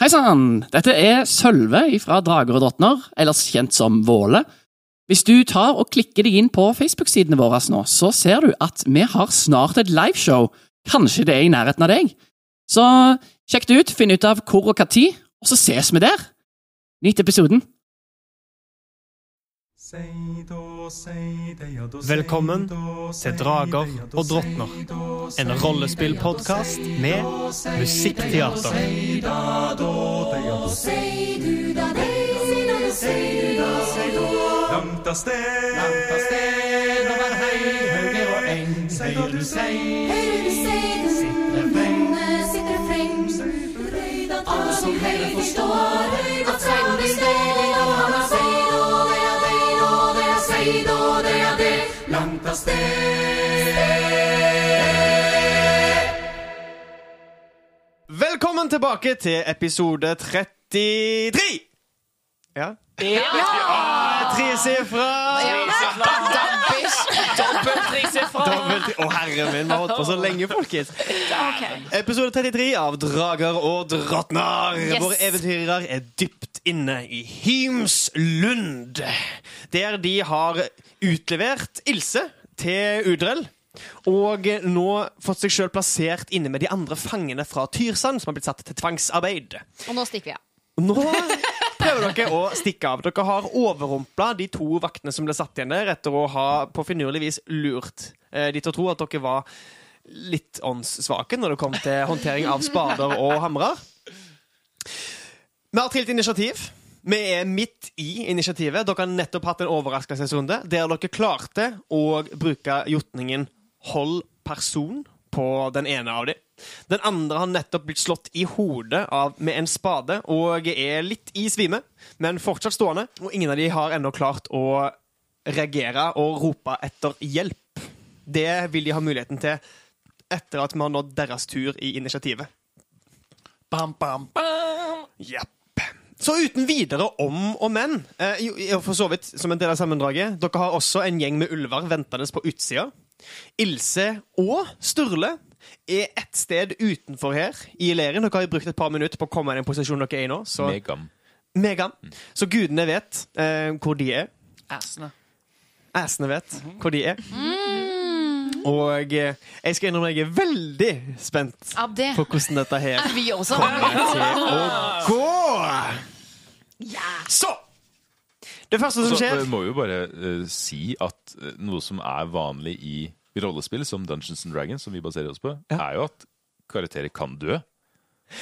Hei sann! Dette er Sølve fra Drager og drottner, ellers kjent som Våle. Hvis du tar og klikker deg inn på Facebook-sidene våre nå, så ser du at vi har snart et liveshow. Kanskje det er i nærheten av deg? Så sjekk det ut, finn ut av hvor og tid, og så ses vi der. Nyt episoden. Velkommen til Drager og drottner. En rollespillpodkast med musikkteater. Langt av sted, langt av sted, over hei, høyre og eng, Høyre du sei, sitter freng, alle som hører forstår, at sei nå det sted, av sted. Velkommen tilbake til episode 33! Ja? Ja! Tresifra! Dobbelt Å, herre min, vi har holdt på så lenge, folkens. Episode 33 av Drager og drottner. Våre eventyrere er dypt inne i Hymslund, der de har utlevert Ilse til Udrell. Og nå fått seg sjøl plassert inne med de andre fangene fra Tyrsand, som har blitt satt til tvangsarbeid. Og nå stikker vi av. Nå prøver dere å stikke av. Dere har overrumpla de to vaktene som ble satt igjen der, etter å ha på finurlig vis lurt eh, de til å tro at dere var litt åndssvake når det kom til håndtering av spader og hamrer. Vi har trilt initiativ. Vi er midt i initiativet. Dere har nettopp hatt en overraskelsesrunde der dere klarte å bruke jotningen hold person på den ene av dem. Den andre har nettopp blitt slått i hodet av, med en spade og er litt i svime, men fortsatt stående. Og ingen av dem har ennå klart å reagere og rope etter hjelp. Det vil de ha muligheten til etter at vi har nådd deres tur i initiativet. Bam, bam, bam. Jepp. Så uten videre om og men, eh, for så vidt som en del av sammendraget, dere har også en gjeng med ulver ventende på utsida. Ilse og Sturle er ett sted utenfor her i leiren. Dere har brukt et par minutter på å komme i den posisjonen dere er i nå. Så, Megam. Megam. så gudene vet eh, hvor de er. Æsene. Æsene vet hvor de er. Og eh, jeg skal innrømme at jeg er veldig spent på hvordan dette her Er vi kommer til å gå. Så Det første som skjer eh, må jo bare eh, si at eh, noe som er vanlig i rollespill, som Dungeons and Dragons, som vi baserer oss på, er jo at karakterer kan dø.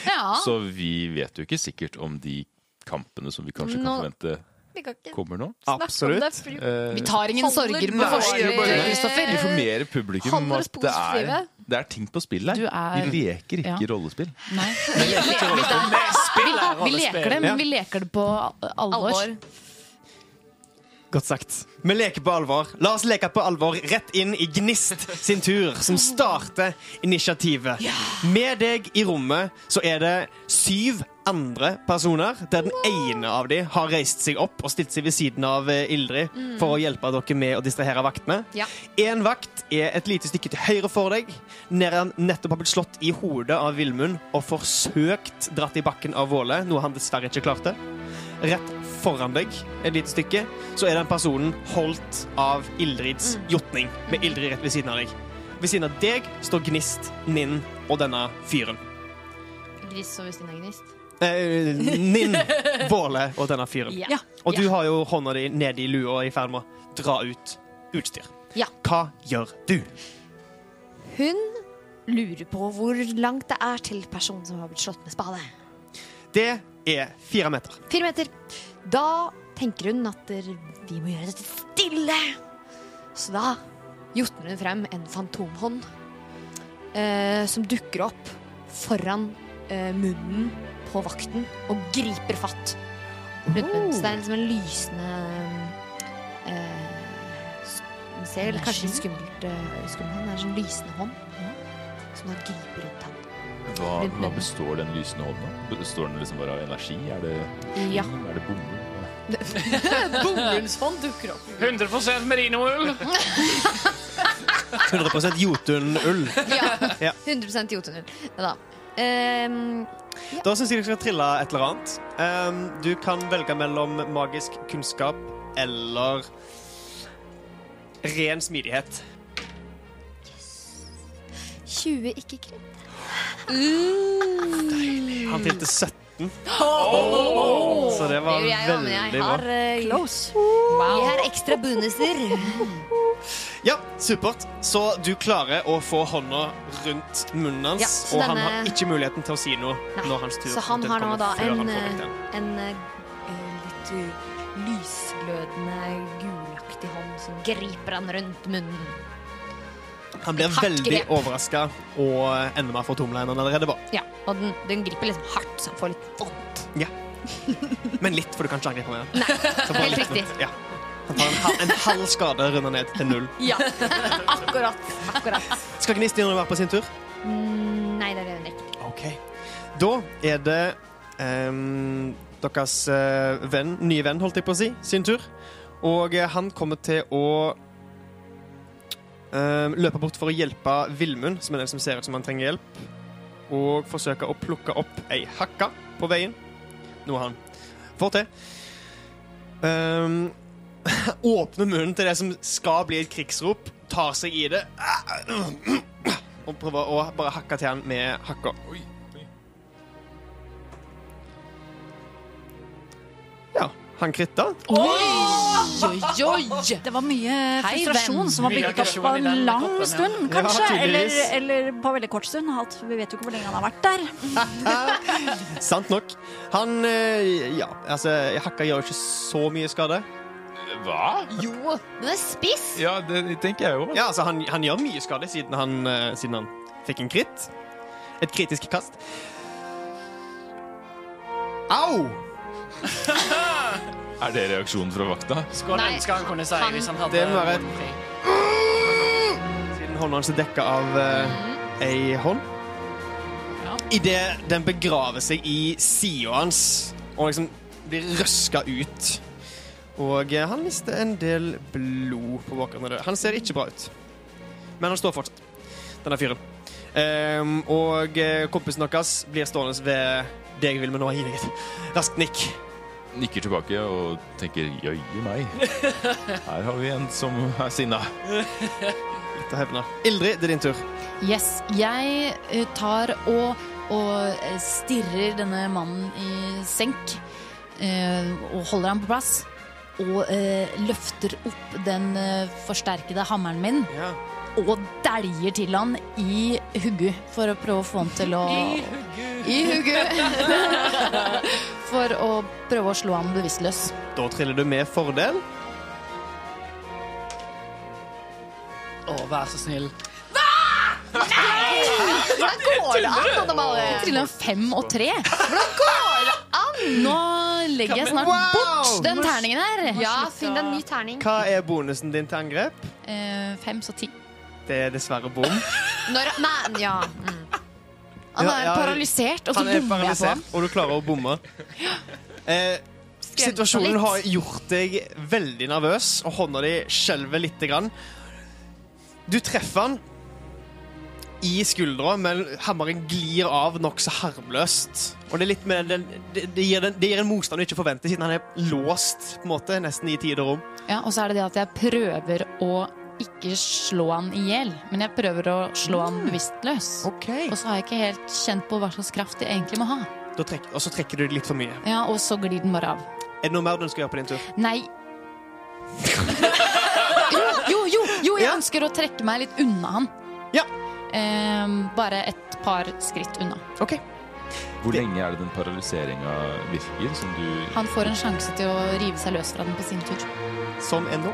Ja. Så vi vet jo ikke sikkert om de kampene som vi kanskje kan Nå- forvente, Vi kan ikke kommer nå. snakke om det. fordi Eh, Vi tar ingen Holder sorger på Nei, forskudd, bare Kristoffer. informere publikum om Holder oss at det er, positive. Det er ting på spill her. Er- Vi leker ikke ja. rollespill. Nei. Vi, vi, vi, vi leker det, men vi leker det på alvor. Alvor. Godt sagt. Vi leker på alvor. La oss leke på alvor rett inn i Gnist sin tur, som starter initiativet. Med deg i rommet så er det syv andre personer, der den ene av dem har reist seg opp og stilt seg ved siden av Ildrid mm. for å hjelpe dere med å distrahere vaktene. Ja. En vakt er et lite stykke til høyre for deg, der han nettopp har blitt slått i hodet av Villmund og forsøkt dratt i bakken av Våle, noe han dessverre ikke klarte. Rett foran deg et lite stykke, så er den personen holdt av Ildrids jotning, med Ildrid rett ved siden av deg. Ved siden av deg står Gnist, Ninn og denne fyren. Gris og Vestina gnist. Eh, Ninn, Våle og denne fyren. Ja. Og du har jo hånda di ned i lua i ferd med å dra ut utstyr. Ja. Hva gjør du? Hun lurer på hvor langt det er til personen som har blitt slått med spade. Det er fire meter. Fire meter. Da tenker hun at vi må gjøre dette stille. Så da jotner hun frem en fantomhånd eh, som dukker opp foran eh, munnen på vakten og griper fatt. rundt munnen. Så det er liksom en lysende eh, Det ser kanskje litt skummelt ut. skummel. Det er en sånn lysende hånd som da griper rundt ham. Hva, hva består den lysende hånden av? Består den liksom bare av energi? Er det, Ja. er det bomull? Bomullsfond dukker opp. 100 merinoull. 100% jotunull. Ja. Ja. 100% jotunull. Ja da. Da syns jeg dere skal trille et eller annet. Um, du kan velge mellom magisk kunnskap eller ren smidighet. 20 ikke kritt. Han tilte 17. Så det var Det gjør jeg veldig har, bra. close. Wow. jeg har ekstra bonuser. Ja, supert. Så du klarer å få hånda rundt munnen hans, Ja, og og han har ikke muligheten til å si noe Nei, når hans tur Så han har nå kommer da en, får eh, vekk en eh, litt uh, lysglødende, gulaktig hånd som griper han rundt munnen. Han blir veldig overraska og ender med å få tomla enn han allerede var. Ja, og den, den griper liksom hardt, så han får litt vondt. Men litt, for du kan ikke angripe med den. Nei, helt riktig. Ja. Han tar en, halv- en halv skade runder ned til null. Ja, akkurat. akkurat. Skal Gnistjerne være på sin tur? Mm, nei, det er hun ikke. Ok. Da er det um, deres uh, venn, nye venn, holdt jeg på å si, sin tur. Og uh, han kommer til å Uh, løpe bort for å hjelpe Vilmund, som er den som ser ut som han trenger hjelp, og forsøke å plukke opp ei hakka på veien. Noe han får til. Ehm, åpner munnen til det som skal bli et krigsrop, tar seg i det og prøver å bare hakke til han med hakka. Oi, oi. Ja, han kritta. Oi, oi! Det var mye Hei, frustrasjon venn. som var bygget opp på en lang koppen, ja. stund, Ja, eller, eller på veldig kort stund. Alt, vi vet jo ikke hvor lenge han har vært der. Sant nok. Han eh, Ja, altså, hakka gjør jo ikke så mye skade. Hva? Jo, den er spiss! Ja, det tenker jeg jo. Ja, altså, han, han gjør mye skade siden han, eh, siden han fikk en kritt. Et kritisk kast. Au! Er det reaksjonen fra vakta? Skål Nei, skal han kunne si han- hvis han hadde Det må være-. Siden hånda hans er dekka av uh, ei hånd. Ja. Idet den begraver seg i sida hans og liksom blir røska ut. Og eh, han mister en del blod på bakgrunn av det. Han ser ikke bra ut. Men han står fortsatt, denne fyren. Um, og eh, kompisen deres blir stående ved deg, Vilmen, og gi deg et raskt nikk. Nikker tilbake og tenker jøye meg. Her har vi en som er sinna. Litt av hevna. Ildrid, det er din tur. Yes, jeg eh, tar og, og stirrer denne mannen i senk eh, og holder ham på plass. Og eh, løfter opp den eh, forsterkede hammeren min Ja. og dæljer til han i huggu for å prøve å få han til å I huggu! for å prøve å slå han bevisstløs. Da triller du med fordel. Å, vær så snill. Hvordan går det an? Anne Male? Triller han fem og tre? Hvordan går det an? Nå legger jeg snart Wow! den terningen her. Ja, finn deg en ny terning. Hva er bonusen din til angrep? Eh, fem, så ti. Det er dessverre bom. Når, nei, ja. Mm. Han Ja, er ja, paralysert, og så Han er bommer jeg på ham. paralysert, og du klarer å bomme. Eh, situasjonen litt. har gjort deg veldig nervøs, og hånda di skjelver lite grann. Du treffer han i skuldra, men hammeren glir av nokså harmløst. Og det den, det, det, gir den, det gir en motstand du ikke forventer, siden han er låst på en måte, nesten i tid og rom. Ja, og så er det det at jeg prøver å ikke slå han i hjel, men jeg prøver å slå han bevisstløs. Okay. Og så har jeg ikke helt kjent på hva slags kraft jeg egentlig må ha. Da trekk, og så trekker du det litt for mye. Ja, Og så glir den bare av. Er det noe mer du ønsker å gjøre på din tur? Nei. Jo, jo, jo, jo jeg Ja. ønsker å trekke meg litt unna han. Ja. Ehm, bare et par skritt unna. Ok. Hvor lenge er det den paralyseringa virker? Som du Han får en sjanse til å rive seg løs fra den på sin tur. Som ennå.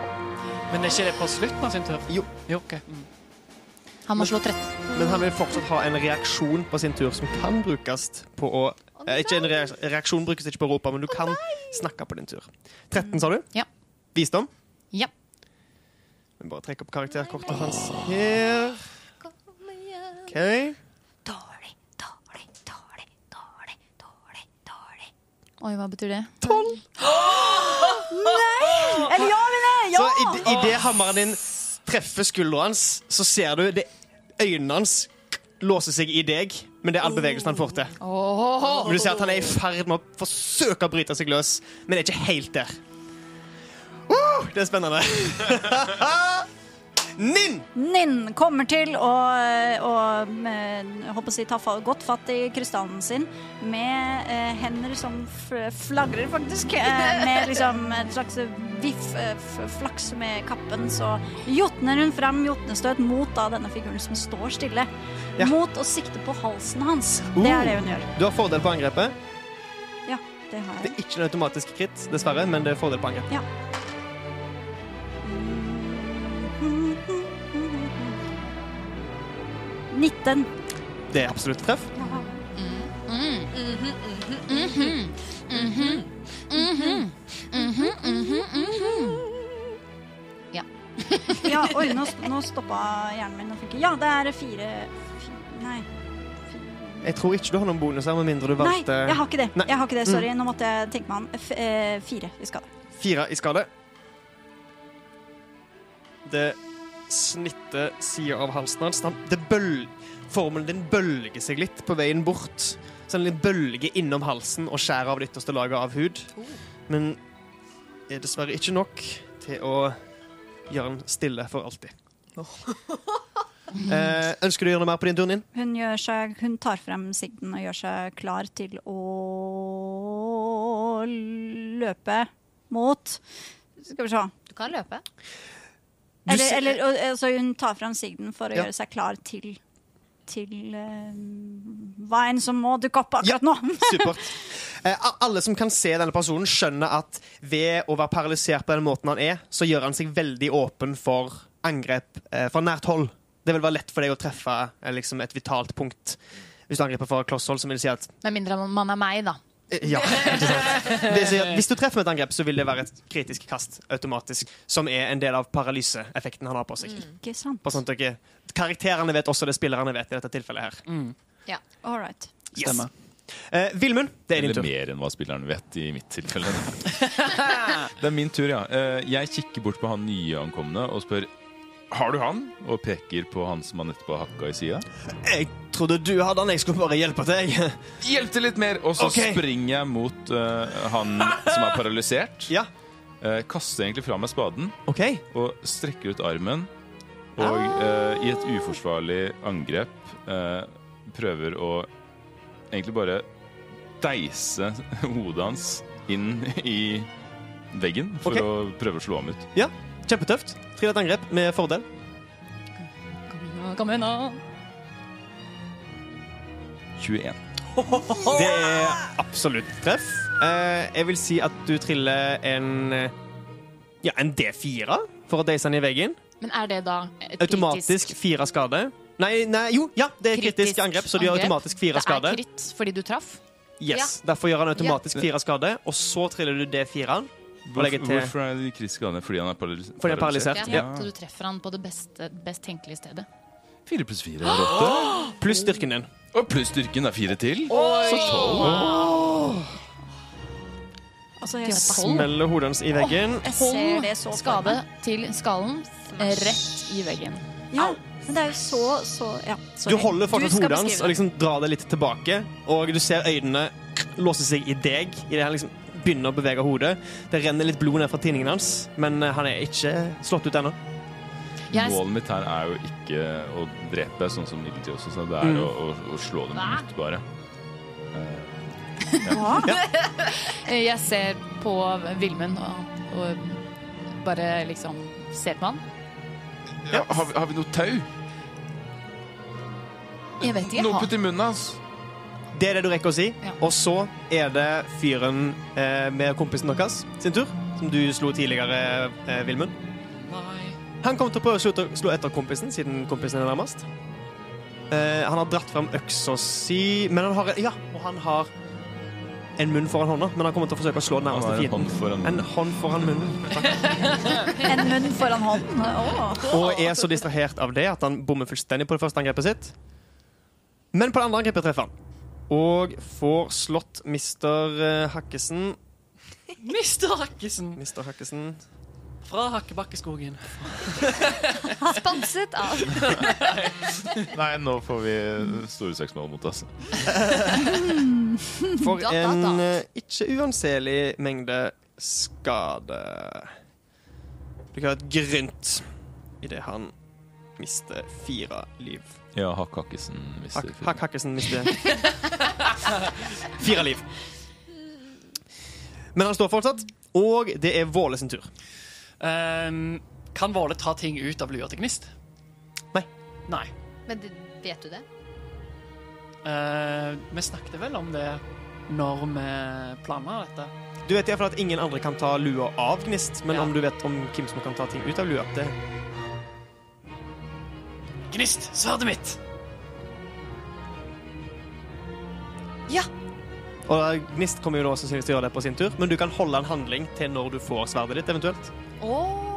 Men er ikke det på slutten av sin tur? Jo. jo ok. Mm. Han må slå 13. Men han vil fortsatt ha en reaksjon på sin tur som kan brukes på å eh, Ikke en reaksjon brukes ikke på å rope, men du kan snakke på din tur. 13, sa du? Ja. Visdom? Ja. Vi bare trekker opp karakterkortet hans her. OK. Dårlig, dårlig, dårlig, dårlig, dårlig, dårlig. Oi, hva betyr det? Eller ja, eller Så i- idet hammeren din treffer skulderen hans, så ser du det øynene hans låser seg i deg men det er all bevegelsen han får til. Men du ser at han er i ferd med å forsøke å bryte seg løs, men det er ikke helt der. Uh, det er spennende. Ninn! Ninn kommer til å, å eh, å si, ta godt fatt i krystallen sin med eh, hender som flagrer, faktisk. Eh, med liksom et slags viff, eh, flaks med kappen, så jotner hun fram jotnestøt mot da, denne figuren som står stille. Ja. Mot å sikte på halsen hans. Det er det hun gjør. Du har fordel på angrepet. Ja, det har jeg. Det er ikke en automatisk kritt, dessverre, men det er fordel på angrep. Ja. Nitten. Det er absolutt treff. Ja, oi, nå, nå stoppa hjernen min å funke. Ja, det er fire, fire Nei. Jeg tror ikke du har noen bonuser, med mindre du valgte Nei, jeg har ikke det. Jeg har ikke det, Sorry, nå måtte jeg tenke meg an. F eh, fire i skade. fire i skade. Det snitter sida av halsen hans. Det bøl Formelen din bølger seg litt på veien bort. Så den bølger innom halsen og skjærer av det ytterste laget av hud. Men er dessverre ikke nok til å gjøre den stille for alltid. Eh, ønsker du å gjøre noe mer på din tur inn? Hun, seg, hun tar frem sigden og gjør seg klar til å løpe mot Skal vi se. Du kan løpe. Eller, ser- eller og- altså, hun tar frem sigden for å Ja. gjøre seg klar til til uh, hva enn som må dukke opp akkurat nå. Supert. Eh, alle som kan se denne personen, skjønner at ved å være paralysert på den måten han er, så gjør han seg veldig åpen for angrep eh, fra nært hold. Det vil være lett for deg å treffe eh, liksom et vitalt punkt. Hvis du angriper fra si at Med mindre man er meg, da. Eh, Ja, ikke sant? Det sier, at hvis du treffer med et angrep, så vil det være et kritisk kast automatisk, som er en del av paralyseeffekten han har på seg. Ikke sant? Sånn dere, karakterene vet også det spillerne vet i dette tilfellet her. All right. Yes. Stemmer. Eh, Vilmund, det er din Eller mer enn hva spilleren vet, i mitt tilfelle. det er min tur, ja. Eh, Jeg kikker bort på han nyankomne og spør har du han? Og peker på han som han nettopp har hakka i sida. Jeg trodde du hadde han, jeg skulle bare hjelpe deg. Hjelp til litt mer! Og så okay. springer jeg mot uh, han som er paralysert. Ja, Uh, kaster egentlig fra meg spaden OK. og strekker ut armen. Og uh, i et uforsvarlig angrep prøver å egentlig bare deise hodet hans inn i veggen for okay. å prøve å slå ham ut. Kjempetøft. Trillet angrep med fordel. Kom igjen, nå 21. Det er absolutt treff. Eh, jeg vil si at du triller en eh, Ja, en D4 for å deise den i veggen. Men er det da et Automatisk fire skade. Nei, nei, jo, ja, det er kritisk, Kritisk angrep, så du gjør angrep. automatisk fire skade. Det er kritt fordi du traff? Yes, Derfor gjør han automatisk fire skade, og så triller du D4-en. Hvorfor, hvorfor er de Chris skadene? Fordi han er paralysert? Fordi han er paralysert. Ja. Ja. Så du treffer han på det beste, best tenkelige stedet. Fire pluss fire er åtte. pluss styrken din. Og pluss styrken er fire til. Så tolv. Altså, jeg. Smeller hodet hans i veggen. jeg ser det så for skade meg. til skallen rett i veggen. Ja, men det er jo så, så ja, Du holder fortsatt skal hodet hans beskrive og liksom drar det litt tilbake. Og du ser øynene låse seg i deg idet han liksom begynner å bevege hodet. Det renner litt blod ned fra tinningen hans, men eh, han er ikke slått ut ennå. Yes. Målet mitt her er jo ikke å drepe, sånn som Midlertid også, sa. det er Mm. å, å, å slå dem ut, bare. eh, jeg ser på Vilmund og, og bare liksom ser på han. Ja, har, vi, har vi noe tau? Jeg vet ikke. Noe putt i munnen hans? Det er det du rekker å si. Ja. Og så er det fyren eh, med kompisen deres sin tur, som du slo tidligere, eh, Vilmund. Han kommer til å prøve å slå etter, slå etter kompisen, siden kompisen er nærmest. Eh, han har dratt frem øksa si, men han har Ja, og han har en munn foran hånda, men han kommer til å forsøke å slå den nærmeste fienden. en hånd foran En hånd foran munnen. En munn foran hånden. Oh. Og er så distrahert av det at han bommer fullstendig på det første angrepet sitt. Men på det andre angrepet treffer han. Og får slått Mr. Hakkesen Mister Hakkesen. Mr. Hakkesen Fra Hakkebakkeskogen. Sponset av Nei, nå får vi store søksmål mot oss. For en eh, ikke uanselig mengde skade. Du kan ha et grynt idet han mister fire liv. Ja, Hakk Hakkesen mister Hakk Hakk Hakkesen mister fire liv. Men han står fortsatt, og det er Våle sin tur. Um, kan Våle ta ting ut av lua til Gnist? Nei. Nei. Men det- vet du det? Uh, vi snakket vel om det når vi planla dette. Du vet iallfall at ingen andre kan ta lua av Gnist, men Ja. om du vet om hvem som kan ta ting ut av lua, det Gnist, sverdet mitt! Ja. Og Gnist kommer jo da sannsynligvis til å gjøre det på sin tur, men du kan holde en handling til når du får sverdet ditt, eventuelt. Oh,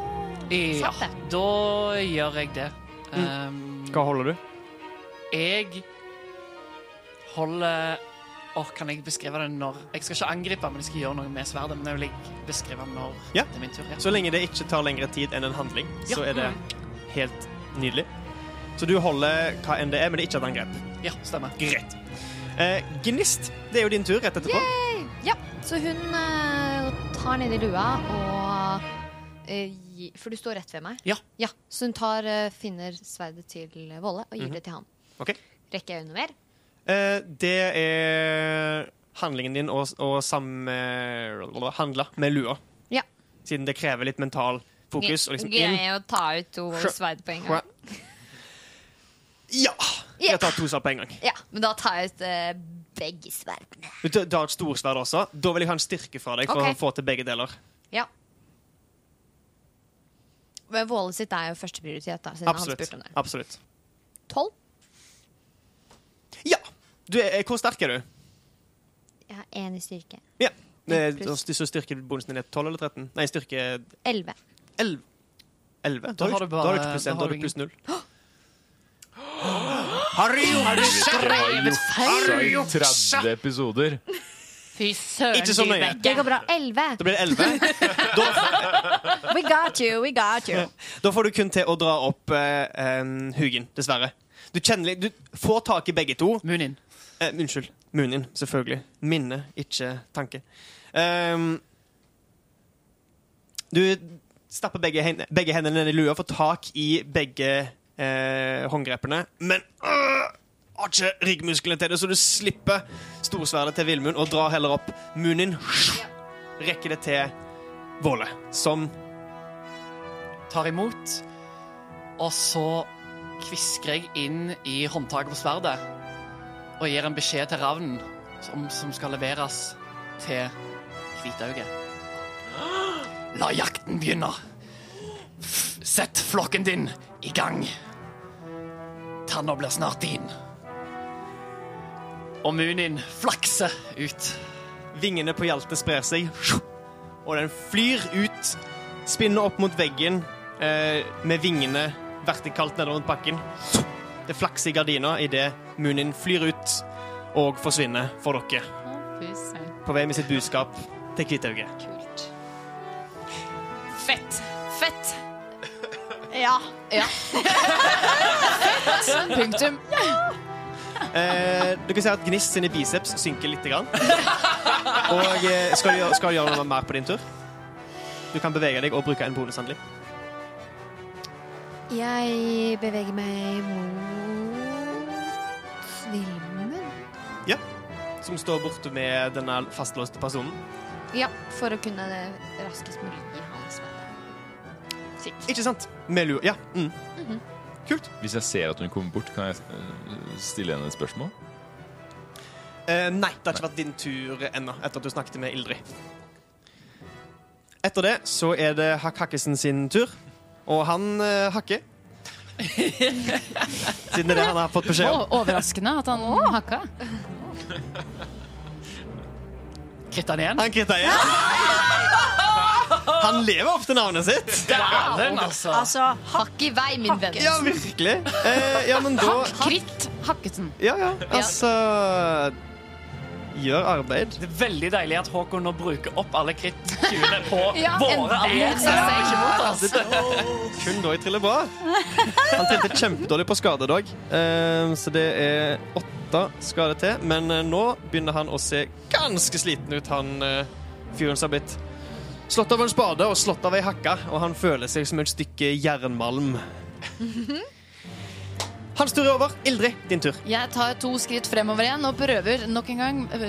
Ja, da gjør jeg det. Ehm, Hva holder du? jeg holder Åh, Kan jeg beskrive det når Jeg skal ikke angripe, men jeg skal gjøre noe med sverdet. Men jeg vil beskrive når Ja. det er min tur. Ja. Så lenge det ikke tar lengre tid enn en handling, så er det helt nydelig. Så du holder hva enn det er, men det er ikke et angrep. ja, stemmer. Greit. Eh, Gnist, det er jo din tur rett etterpå. Ja, så hun eh, tar ned i lua og eh, gi- For du står rett ved meg? Ja. ja så hun tar, eh, finner sverdet til Volle og gir det til han. Ok. Rekker jeg noe mer? Eh, det er handlingen din å, å samhandle med lua. Ja. Siden det krever litt mental fokus. Og liksom inn. Greier å ta ut to Sjø- sverd på en Sjø-? Ja! Yeah. Jeg tar to sverd på en gang. Ja, men da tar jeg ut uh, begge sverdene. Du tar- et storsverd også. Da vil jeg ha en styrke fra deg for okay. å få til begge deler. Ja. Men Våle sitt er jo førsteprioritet, da, siden han Absolutt. spurte om det. Absolutt. Tolv? Ja! Du er, hvor sterk er du? Jeg har én i styrke. Ja. Eh. Så styrkebonusen din er 12 eller 13? Nei, styrke Elleve. 11. 11? Da har du da har du ikke pluss da 1, da har du pluss 0. Har du gjort det Har du gjort 30 episoder? Fy søren, Ikke så nøye. Det går bra. Elleve. Da blir det 11. Da, We got you, we got you. da får du kun til å dra opp eh, Hugen, dessverre. Du kjenner litt Du får tak i begge to. Munin. Eh, unnskyld. Munin, selvfølgelig. Minne, ikke tanke. Um, du stapper begge, hen begge hendene ned i lua, får tak i begge eh, håndgrepene, men øh, har ikke ryggmusklene til det, så du slipper storsverdet til Villmund og drar heller opp munnen Rekker det til Våle, som Tar imot. Og så kvisker jeg inn i håndtaket på sverdet og gir en beskjed til ravnen som, som skal leveres til Hvitauget. La jakten begynne. Sett flokken din i gang. Tanna blir snart din. Og Munin flakser ut. Vingene på Hjalte sprer seg, og den flyr ut, spinner opp mot veggen eh, med vingene vertikalt nedover mot bakken. Det flakser i gardina idet Munin flyr ut og forsvinner for dere. På vei med sitt budskap til Kvitauget. Fett. Fett. Ja. Punktum. Eh, du kan si at Gnist sine biceps synker litt. Grann. Og eh, skal, du, gjøre- skal du gjøre noe mer på din tur? Du kan bevege deg og bruke en bonushandling. Jeg beveger meg mot Vilmund. Som står borte med denne fastlåste personen. Ja, for å kunne det raskest mulig sitt. Ikke sant? Med lua. Ja. Mm. Kult. Hvis jeg ser at hun kommer bort, kan jeg eh, stille henne et spørsmål? Eh, nei, det har ikke vært din tur ennå, etter at du snakket med Ildrid. Etter det så er det Hakk Hakkesen sin tur, og han eh, hakker. Siden det er det han har fått beskjed om. Å, overraskende at han hakka. Kritta han igjen. Han kritta igjen. Han lever opp til navnet sitt. Dæven, altså. Altså, Hakk i vei, min venn. Ja, virkelig. Eh, ja, men da Kritt Hakkesen. Ja, ja. Altså gjør arbeid. Det er veldig deilig at Håkon nå bruker opp alle kritt-20-ene på Ja, våre en allierte. Ja. Kun da jeg triller bra. Han trente kjempedårlig på skade i eh, så det er åtte skade til. Men eh, nå begynner han å se ganske sliten ut, han eh, fyren som har blitt slått av en spade og slått av ei hakke, og han føler seg som et stykke jernmalm. Hans tur er over. Ildrid, din tur. Jeg tar to skritt fremover igjen og prøver nok en gang, øh,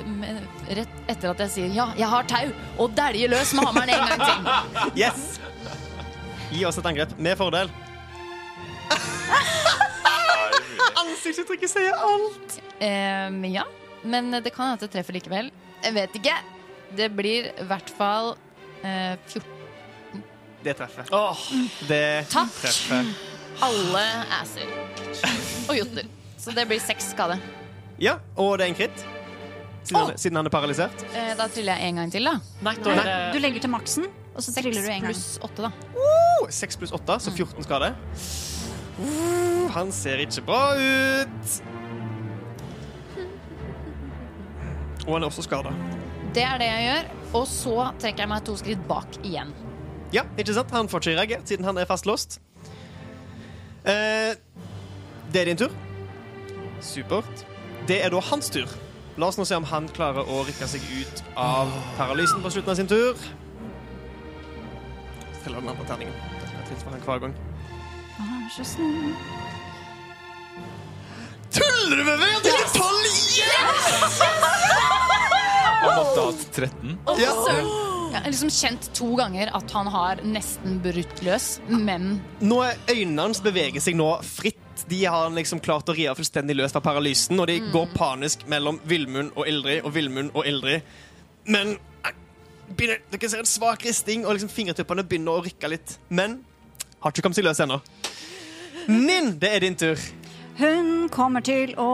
rett etter at jeg sier ja, jeg har tau, og dæljer løs med hammeren en gang til. Yes! Gi oss et angrep med fordel. Ansiktsuttrykket sier alt. Um, ja, men det kan hende det treffer likevel. Jeg vet ikke. Det blir i hvert fall eh, 14. Det treffer. Åh, Det Takk. treffer. Alle asser. Og jotner. Så det blir seks skade. Ja, og det er en kritt. Siden, han, siden han er paralysert. Eh, da triller jeg en gang til, da. nei, da er Du legger til maksen, og så triller du en gang. pluss åtte, da. Oh, 6 pluss 8, så 14 skade. Uh, han ser ikke bra ut. Og han er også skada. Det er det jeg gjør. Og så trekker jeg meg to skritt bak igjen. Ja, ikke sant? Han får ikke reagert siden han er fastlåst. Eh, det er din tur. Supert. Det er da hans tur. La oss nå se om han klarer å rykke seg ut av paralysen på slutten av sin tur. Triller den andre terningen. Det jeg trille for han hver gang. Så. Tuller du med meg? Det er 12 igjen! Hatt 13. Ja. Jeg har liksom kjent to ganger at han har nesten brutt løs, men Nå er øynene hans beveger seg nå fritt. De har han liksom klart å ri av fullstendig løs fra paralysen, og de går panisk mellom Villmund og Ildrid og Villmund og Ildrid. Men eh, begynner, dere ser en svak risting, og liksom fingertuppene begynner å rykke litt. Men har ikke kommet seg løs ennå. Ninn, det er din tur. Hun kommer til å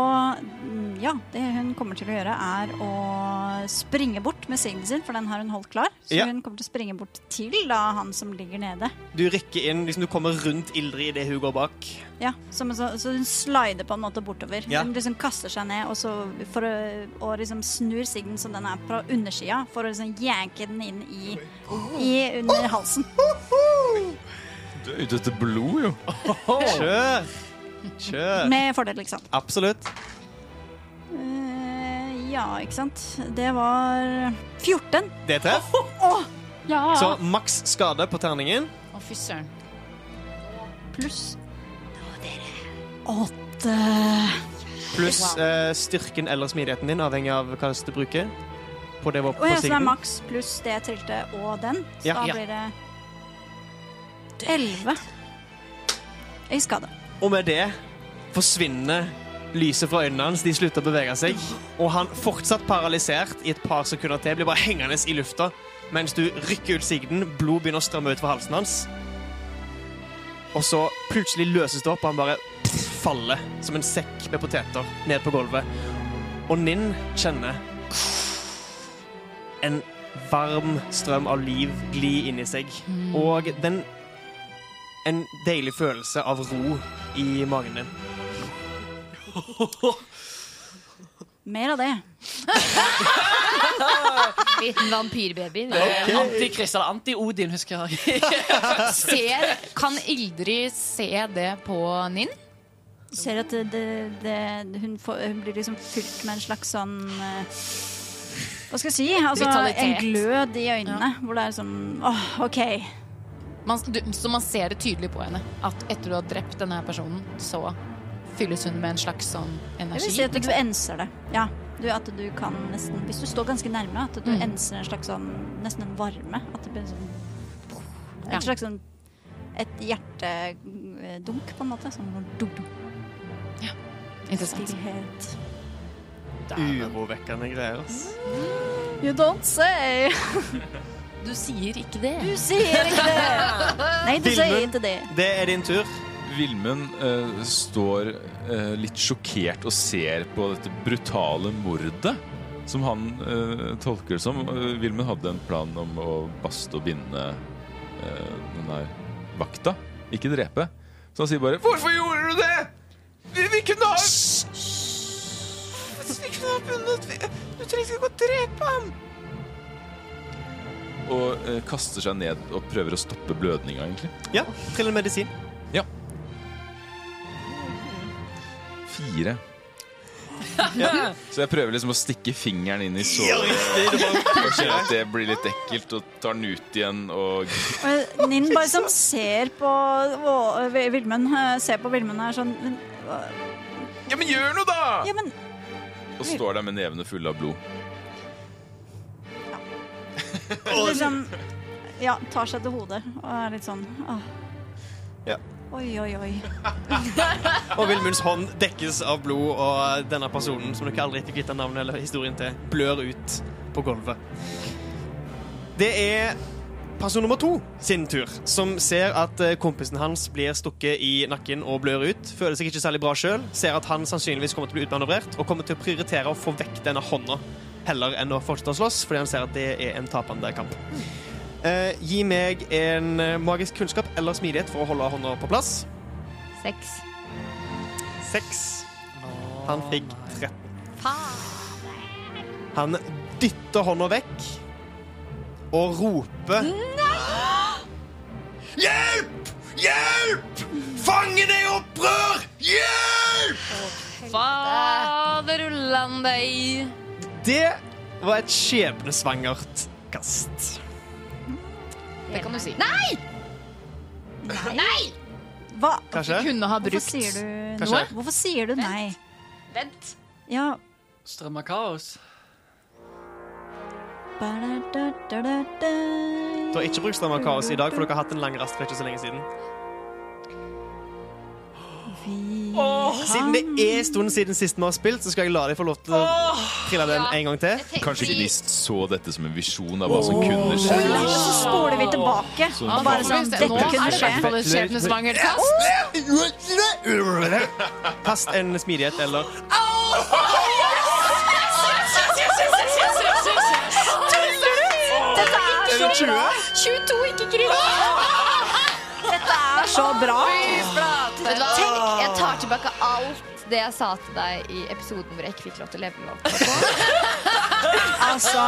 Ja, det hun kommer til å gjøre, er å springe bort med signen sin, for den har hun holdt klar. Så Ja. hun kommer til å springe bort til da han som ligger nede. Du rykker inn, liksom du kommer rundt Ildrid idet hun går bak. Ja, som, så, så hun slider på en måte bortover. Ja. Hun liksom kaster seg ned og, så for å, og liksom snur signen som den er på undersida, for å liksom jenke den inn i, i under halsen. Du er ute etter blod, jo. Kjør! Kjør. Med fordel, liksom. Absolutt. Eh, ja, ikke sant. Det var 14. Det treff. Ja. Så maks skade på terningen. Å, fy søren. Pluss åtte. Pluss eh, styrken eller smidigheten din, avhengig av hva du bruker. På det våpenet. Ja, så det er maks pluss det jeg trilte og den. Så Ja. da Ja. blir det elleve i skade. Og med det forsvinner lyset fra øynene hans. De slutter å bevege seg. Og han fortsatt paralysert i et par sekunder til, blir bare hengende i lufta mens du rykker ut sigden. Blod begynner å strømme ut fra halsen hans. Og så plutselig løses det opp, og han bare faller som en sekk med poteter ned på gulvet. Og Ninn kjenner en varm strøm av liv gli inni seg. Og den en deilig følelse av ro i magen din. Mer av det. Liten vampyrbaby. Okay. Anti-Chris eller anti-Odin, husker jeg. Ser, kan Ildrid se det på Ninn? Ser at det, det, det, hun, får, hun blir liksom fylt med en slags sånn eh, Hva skal jeg si? Altså, en glød i øynene. Hvor det er sånn åh, OK. Man, du, så man ser det tydelig på henne at etter du har drept denne personen, så fylles hun med en slags sånn Jeg vil si at du liksom. enser det. Ja. Du, at du kan nesten Hvis du står ganske nærme, at du Mm. enser en slags sånn Nesten en varme. At det blir sånn Ja. Et slags sånn Et hjertedunk, på en måte. Sånn dunk, dunk, Interessant. stillhet. Urovekkende greier. ass. You don't say! Du sier ikke det. Du sier ikke det! Nei, du sier ikke det. Det er din tur. Vilmund eh, står eh, litt sjokkert og ser på dette brutale mordet, som han eh, tolker det som. Uh, Vilmund hadde en plan om å baste og binde eh, den der vakta, ikke drepe. Så han sier bare 'Hvorfor gjorde du det?' Vi, vi kunne ha Vi kunne ha bundet! Du trenger ikke å drepe ham! Og eh, kaster seg ned og prøver å stoppe blødninga, egentlig. Ja, trill en medisin. Fire. Så jeg prøver liksom å stikke fingeren inn i Ja, såret. Og kjenner at det blir litt ekkelt, og tar den ut igjen. Og Og Ninn bare som ser på å, Vilmund eh, Ser på Vilmund her sånn men, hva- Ja, men gjør noe, da! Ja, men Og står der med nevene fulle av blod. liksom Ja, tar seg til hodet og er litt sånn åh. Ja. Oi, oi, oi. Og Vilmunds hånd dekkes av blod, og denne personen, som dere aldri fikk vite navnet eller historien til, blør ut på gulvet. Det er person nummer to sin tur, som ser at eh, kompisen hans blir stukket i nakken og blør ut. Føler seg ikke særlig bra sjøl. Ser at han sannsynligvis kommer til å bli utmanøvrert, og kommer til å prioritere å få vekk denne hånda heller enn å fortsette å slåss, fordi han ser at det er en tapende kamp. Eh, gi meg en eh, magisk kunnskap eller smidighet for å holde hånda på plass. Seks. Seks. Han fikk 13. Han dytter hånda vekk og roper Hjelp! Hjelp! Fangene i opprør! Hjelp! Faderullan deg. Det var et skjebnesvangert kast. Det kan du si. Nei! Nei! Hva? Kanskje? Kunne ha Hvorfor sier du Kanskje? noe? Hvorfor sier du nei? Vent. Ja Strøm av kaos. Du har ikke brukt Strøm av kaos i dag, for dere har hatt en lang rast for ikke så lenge siden. Vi Siden det er en stund siden sist vi har spilt, så skal jeg la deg få lov til å trille den en gang til. Kanskje de så dette som en visjon av hva som kunne skje. Og så spoler vi tilbake. Og bare sånn, dette kunne skje. kast. En smidighet eller Dette er så Er 20? bra. 22, ikke kritt. Dette er så bra. Vet du hva? Tenk, tilbake alt det jeg sa til deg i episoden hvor jeg ikke fikk lov til å leve med opp. Altså,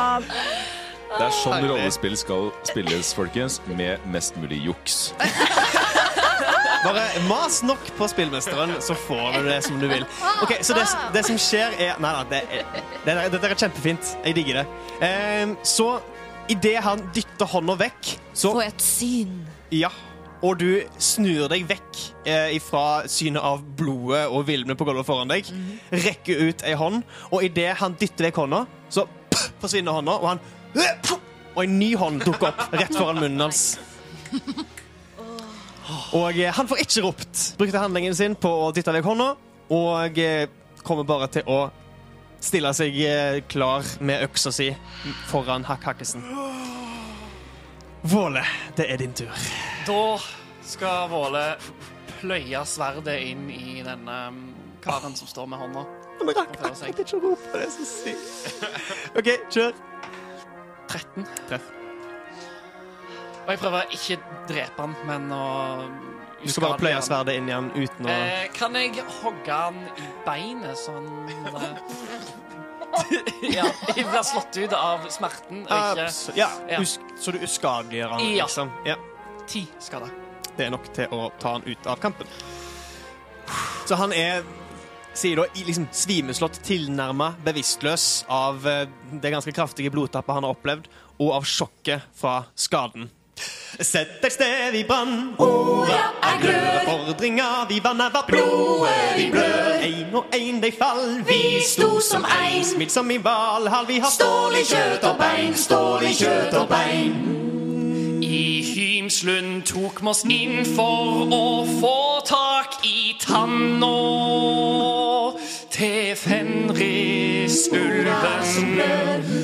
Det er sånn rollespill skal spilles, folkens. Med mest mulig juks. Bare mas nok på spillmesteren, så får du det som du vil. Ok, Så det, det som skjer, er Nei, nei, det er, det er, dette er kjempefint. Jeg digger det. Um, så idet han dytter hånda vekk, så jeg et syn. Ja. Og du snur deg vekk eh, fra synet av blodet og vilmene på gulvet foran deg. Rekker ut ei hånd, og idet han dytter vekk hånda, så pff, forsvinner hånda, og han Og en ny hånd dukker opp rett foran munnen hans. Og eh, han får ikke ropt. Brukte handlingen sin på å dytte vekk hånda, og eh, kommer bare til å stille seg eh, klar med øksa si foran Hakk Hakkesen. Våle, det er din tur. Da skal Våle pløye sverdet inn i denne um, karen som står med hånda. Men jeg rakk akkurat ikke å rope. Det er så sykt. OK, kjør. 13. Treff. Og jeg prøver ikke drepe han, men å Du skal bare pløye sverdet inn i han uten å Eh, kan jeg hogge han i beinet, sånn eh, Ja, jeg blir slått ut av smerten. Ikke Ja, Ja. så du uskadeliggjør han, Ja. liksom. Ja. ti skader. Det er nok til å ta han ut av kampen. Så han er Sier da liksom svimeslått tilnærma bevisstløs av eh, det ganske kraftige blodtappet han har opplevd, og av sjokket fra skaden. Sett deg sted i brann, orda er glør. Fordringa vi vann var blodet vi blør. Ein og ein de fall, vi sto som ein. Smilt som i Valhall, vi har stål i kjøtt og bein, stål i kjøtt og bein. I Hymslund tok vi oss inn for å få tak i tanna til Fenrisulven.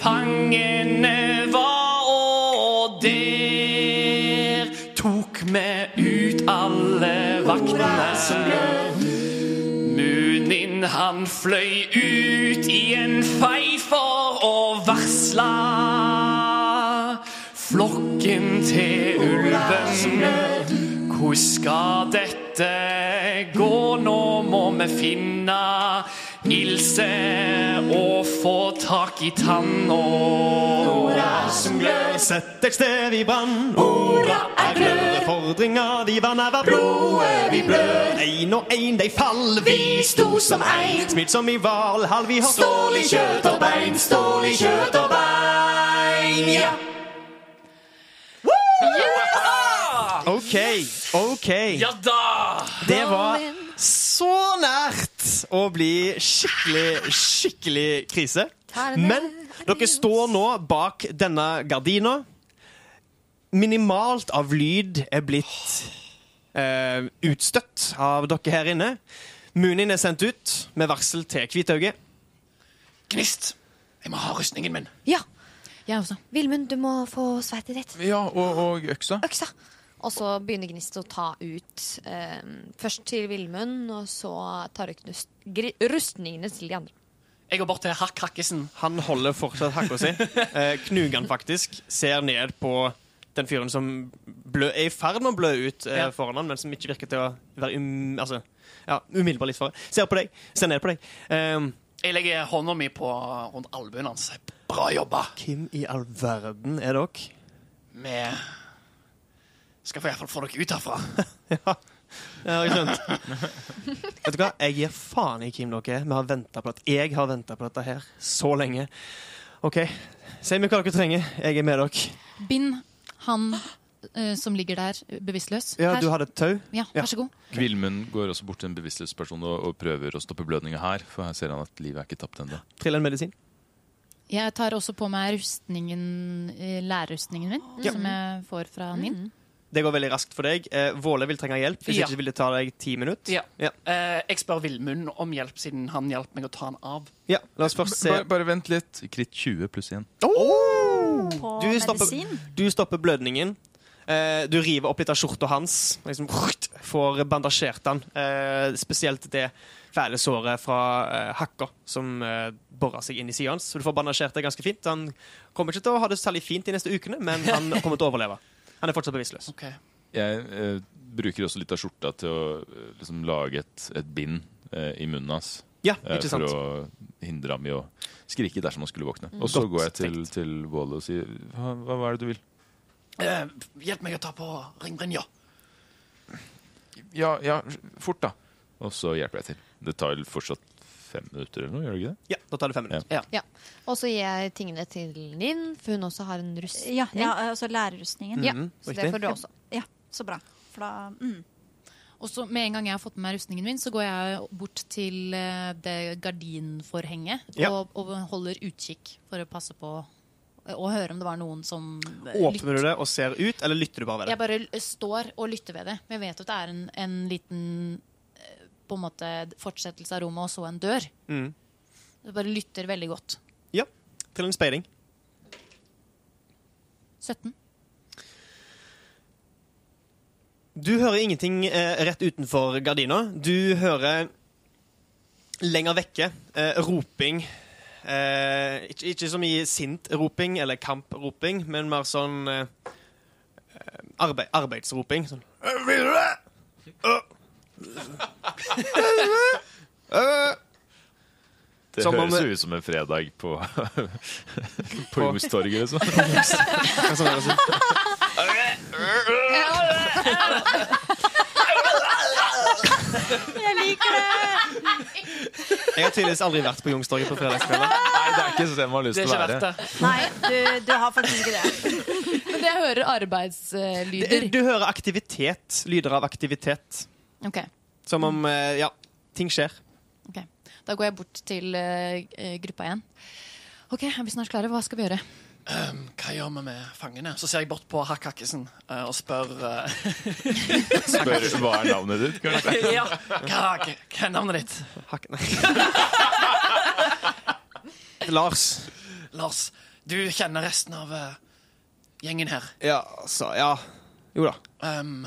Fangene var, og der tok vi ut alle vaktene. Munin han fløy ut i en fei for å varsle flokken til ulven. Hvor skal dette gå? Nå må vi finne Ilse og få tak i tann. Orda som glør, sett et sted i brann. Orda er glør, fordringer de vanner hver blodet vi blør. Ein og ein de fall, vi sto som ein. Smitt som i Valhall, vi har stål i kjøtt og bein, stål i kjøtt og bein. Ja. OK, OK. Ja da! Det var så nært å bli skikkelig, skikkelig krise. Men dere står nå bak denne gardina. Minimalt av lyd er blitt eh, utstøtt av dere her inne. Munin er sendt ut med varsel til Kvitauget. Gnist, jeg må ha rustningen min. Ja. Jeg også. Vilmund, du må få sverdet ditt. Ja, og, og øksa. Øksa. Og så begynner Gnist å ta ut eh, Først til Villmund, og så tar hun rustningene til de andre. Jeg går bort til Hakk Hakkesen. Han holder fortsatt hakka si. Eh, Knugan faktisk ser ned på den fyren som blø, er i ferd med å blø ut eh, Ja. foran han, men som ikke virker til å være um, altså, ja, umiddelbar livsfare. Ser på deg. Ser ned på deg. Eh, Jeg legger hånda mi på rundt albuen hans. Bra jobba. hvem i all verden er dere? Vi skal få iallfall få dere ut herfra. Ja, Det har jeg skjønt. Vet du hva? Jeg gir faen i hvem dere er. Vi har ventet på dette. Jeg har venta på dette her så lenge. OK, si meg hva dere trenger. Jeg er med dere. Bind han uh, som ligger der bevisstløs. Ja, Her. du hadde et tau. Ja, Ja. vær så god. Vilmund går også bort til en bevisstløs person og, og prøver å stoppe blødninga her, for her ser han at livet er ikke tapt ennå. Trill en medisin. Jeg tar også på meg rustningen, lærerrustningen lærrustningen min, Ja. som jeg får fra Nin. Det går veldig raskt for deg. Eh, Våle vil trenge hjelp. Hvis Ja. ikke vil det ta deg ti minutter. Ja. Ja. Eh, jeg spør Villmund om hjelp, siden han hjalp meg å ta han av. Ja, La oss først se. Bare, bare vent litt. Kritt 20 pluss 1. På Du stopper, medisin. du stopper blødningen. Eh, du river opp litt av skjorta hans. Liksom, får bandasjert han. Eh, spesielt det fæle såret fra eh, hakka som eh, borer seg inn i sida hans. Så du får bandasjert det ganske fint. Han kommer ikke til å ha det særlig fint de neste ukene, men han kommer til å overleve. Han er fortsatt bevisstløs. Okay. Jeg eh, bruker også litt av skjorta til å eh, liksom, lage et, et bind eh, i munnen hans. Ja, eh, ikke for å hindre ham i å skrike dersom han skulle våkne. Og så Godt går jeg til, tenkt. til Våle og sier hva, hva, hva er det du vil? Eh, hjelp meg å ta på ringbrynja. Ja, ja, fort, da. Og så hjelper jeg til. Det tar fortsatt fem minutter eller noe, gjør det ikke det? Ja, da tar det fem minutter. Og så gir jeg tingene til Linn, for hun også har en rustning. Ja, ja, altså lærerrustningen. Ja, Mhm, så det får du også. Ja, så bra. For da mm. Og så Med en gang jeg har fått med meg rustningen min, så går jeg bort til eh, det gardinforhenget Ja. og, og holder utkikk for å passe på eh, og høre om det var noen som Åpner Åpner du det og ser ut, eller lytter du bare ved det? Jeg bare står og lytter ved det. Men jeg vet at det er en, en liten eh, på en måte fortsettelse av rommet, og så en dør. Mm. Du bare lytter veldig godt. Ja. Til en speiding. 17. Du hører ingenting eh, rett utenfor gardina. Du hører lenger vekke eh, roping. Eh, ikke, ikke så mye sint roping eller kamproping, men mer sånn eh, eh, arbeid, arbeidsroping. Sånn «Øh, Vil du det? Det Som om- høres jo ut som en fredag på, på jungstorget Youngstorget. Liksom. Sånn? Jeg liker det! Jeg har tydeligvis aldri vært på Youngstorget på fredagskvelder. Nei, det er ikke sånn man har lyst Det er til å ikke være. det. Nei, du, du har faktisk ikke det. Men jeg hører arbeidslyder. Du hører aktivitet. Lyder av aktivitet. Ok, Som om eh, Ja, ting skjer. ok. Da går jeg bort til eh, gruppa igjen. Ok, er vi snart klare? Hva skal vi gjøre? Um, hva gjør vi med fangene? Så ser jeg bort på Hakk Hakkesen uh, og spør uh, Spør hva er navnet ditt? Ja, hva, hva er navnet ditt? Hakk. Lars. Lars, du kjenner resten av uh, gjengen her. Ja, altså Ja. Jo da. Um,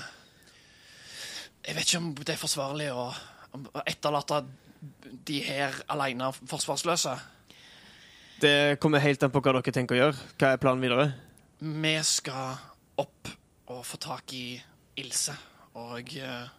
jeg vet ikke om det er forsvarlig å etterlate de her alene forsvarsløse. Det kommer helt an på hva dere tenker å gjøre. Hva er planen videre? Vi skal opp og få tak i Ilse Og uh...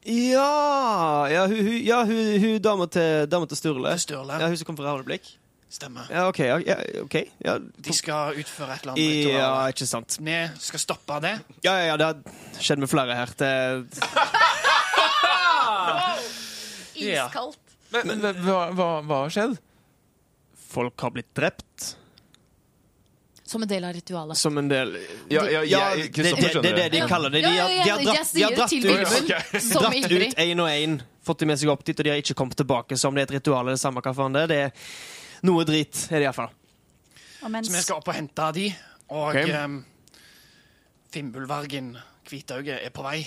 Ja, ja, hun, hun, ja, hun, hun dama til, til Sturle. til Sturle. Ja, hun som kom fra Ravneblikk. Stemmer. Ja, OK. Ja, ja, ok. Ja, De skal utføre et eller annet ja, ikke sant. Vi skal stoppe det. Ja, ja, ja, det har skjedd med flere her. Det, Ja. Iskaldt. Men, men hva, hva, hva har skjedd? folk har blitt drept Som en del av ritualet. som en del Ja, ja, Ja, jeg- det, det, det er det de kaller det. De har, de har dratt, de har dratt ut dratt ut én og én, fått de med seg opp dit, og de har ikke kommet tilbake Så om det er et ritual. eller Det samme hva faen det er. Det er noe drit, er det iallfall. Mens Så vi skal opp og hente de. Og okay. um, Fimbulvargen Hvitauget er på vei.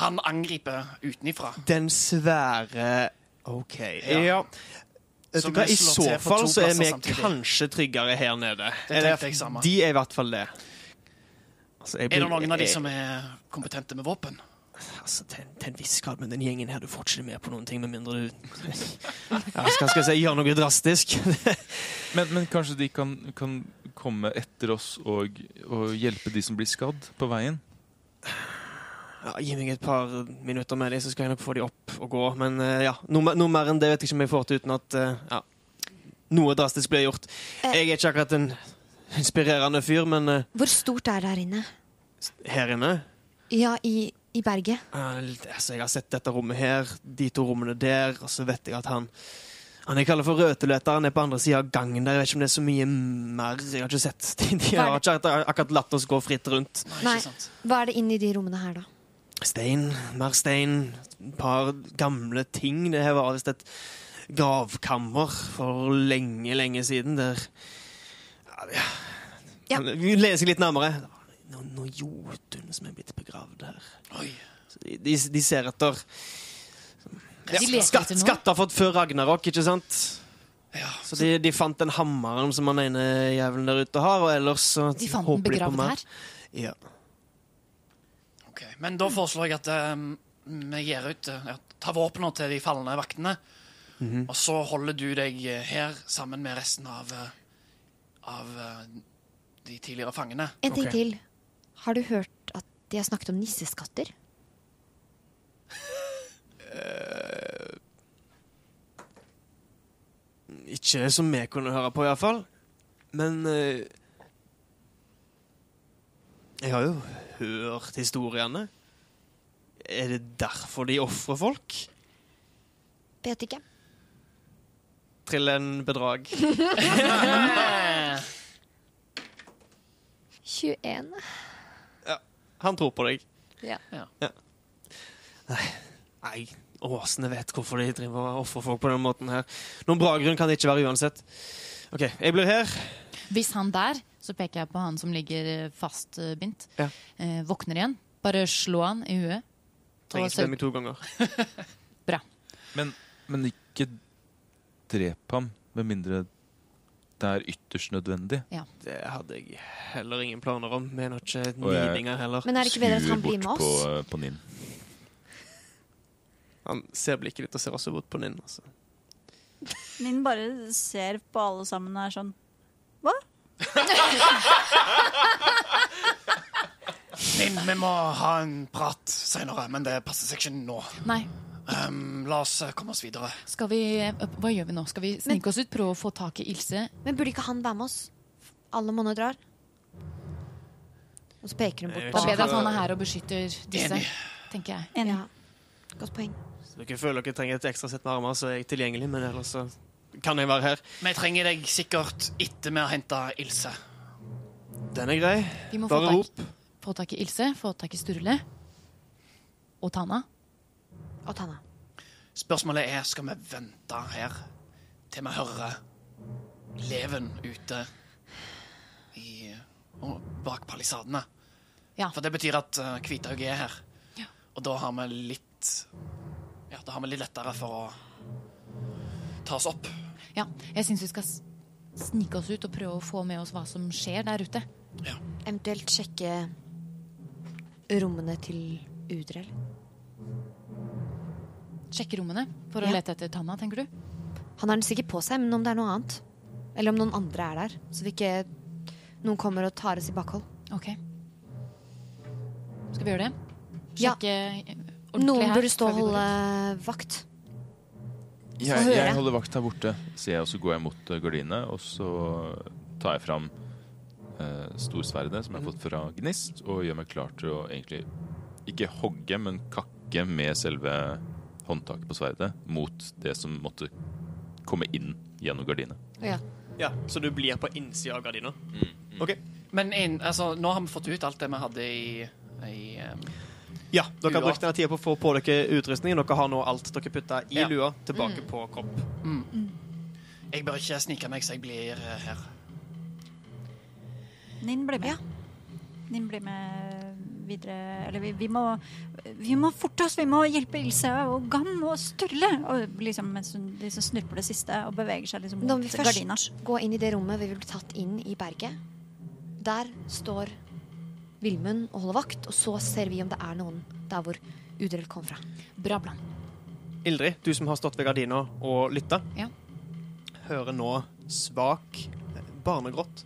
Han angriper utenifra. Den svære OK. Ja. Ja. Så hva, I så fall så er vi samtidig. kanskje tryggere her nede. Det jeg. De er i hvert fall det. Altså, jeg Er det noen av de som er kompetente med våpen? Altså, til, til en viss grad, men den gjengen her, du får ikke med på noen ting med mindre du ja, skal, skal jeg si, gjør noe drastisk. Men, men kanskje de kan, kan komme etter oss og, og hjelpe de som blir skadd på veien? Ja, gi meg et par minutter med dem, så skal jeg nok få dem opp og gå. Men eh, ja, noe, noe mer enn det vet jeg ikke om jeg får til uten at eh, ja, noe drastisk blir gjort. Eh. Jeg er ikke akkurat en inspirerende fyr, men Hvor stort er det her inne? her inne Ja, i, i berget. altså, Jeg har sett dette rommet her, de to rommene der, og så vet jeg at han han jeg kaller for røteløter, han er på andre sida av gangen der. Jeg vet ikke om det er så mye mer. Jeg har ikke sett. De, de har ikke akkurat- latt oss gå fritt rundt. Nei. Hva er det inni de rommene her, da? Stein, mer stein, et par gamle ting. Det her var visst et gravkammer for lenge, lenge siden, der ja, Ja. Vi leser litt nærmere. Noen, noen jotun som er blitt begravd her. Oi. Så de, de, de ser etter ja, skatt, skatt, har fått før Ragnarok, ikke sant? Ja. Så de, de fant den hammeren som han ene jævelen der ute har, og ellers så De fant den håper de på mer. her. Ja. Ok, Men da foreslår jeg at um, vi gir ut uh, ja, Ta våpnene til de falne vaktene. Mhm. Og så holder du deg uh, her sammen med resten av, uh, av uh, de tidligere fangene. En ting okay. til. Har du hørt at de har snakket om nisseskatter? Ikke som vi kunne høre på, iallfall. Men eh, Jeg har jo hørt historiene. Er det derfor de ofrer folk? Vet ikke. Trill en bedrag. 21. Han tror på deg. Ja. Nei, åsene vet hvorfor de driver og ofrer folk på den måten her. Noen bra grunn kan det ikke være uansett. OK, jeg blir her. Hvis han der, så peker jeg på han som ligger eh, fastbindt, Ja. eh, våkner igjen, bare slå han i huet. Trenger ikke spille meg to ganger. Men, men ikke drep ham, med mindre det er ytterst nødvendig. Det hadde jeg heller ingen planer om. Vi er ikke nidinger heller. Men er det ikke bedre at han blir med oss? På, på Nin. Han ser blikket ditt og ser også bort på Ninn. Altså. Ninn bare ser på alle sammen og er sånn Hva? Ninn, vi må ha en prat seinere, men det passer seg ikke nå. Nei, Um, la oss uh, komme oss videre. skal vi, eh, hva gjør vi nå? Skal vi snike oss ut, prøve å få tak i Ilse? Men burde ikke han være med oss? Alle monner drar. Og så peker hun bort på Det er bedre at han er her og beskytter disse, Enig. tenker jeg. enig. Ja. Godt poeng. Så dere føler dere trenger et ekstra sett med armer, så er jeg tilgjengelig. Men ellers så kan jeg være her. Vi trenger deg sikkert etter vi har henta Ilse. Den er grei. Vi må få Bare rop. få tak i Ilse, få tak i Sturle. Og Tana. Og Tanna. Spørsmålet er skal vi vente her til vi hører leven ute i, og bak palisadene. Ja. For det betyr at uh, Kvithaug er her. Ja. Og da har vi litt Ja, da har vi litt lettere for å ta oss opp. Ja, jeg syns vi skal snike oss ut og prøve å få med oss hva som skjer der ute. Eventuelt sjekke rommene til Udrell. Sjekke rommene for å Ja. lete etter Tanna, tenker du? Han har den sikkert på seg, men om det er noe annet. Eller om noen andre er der. Så vi ikke noen kommer og tar oss i bakhold. Ok. Skal vi gjøre det? Ja. Sjekke ja. ordentlig Noen her burde stå og holde vakt. Jeg, jeg holder vakt her borte, sier jeg, og så går jeg mot gardinene. gardinet. Og så tar jeg fram eh, storsverdet som jeg har fått fra Gnist, og gjør meg klar til å egentlig ikke hogge, men kakke med selve håndtaket på sverdet mot det som måtte komme inn gjennom gardinet. Ja. Ja, Så du blir på innsida av gardina? OK. Men inn, altså, nå har vi fått ut alt det vi hadde i, i um, Ja, dere har brukt denne tida på å få på dere utrustningen. Dere har nå alt dere putter i Ja. lua, tilbake på kropp. Jeg bør ikke snike meg så jeg blir eh, her. Ninn blir med. Ja. Ninn blir med videre Eller vi, vi må Vi må forte oss! Vi må hjelpe Ilse og Gam og Sturle! Og liksom, mens hun liksom snurper det siste og beveger seg liksom Når vi først gardina. går inn i det rommet vi vil bli tatt inn i berget, der står Vilmund og holder vakt, og så ser vi om det er noen der hvor Udrell kom fra. Bra plan. Ildrid, du som har stått ved gardina og lytta, Ja. hører nå svak barnegråt.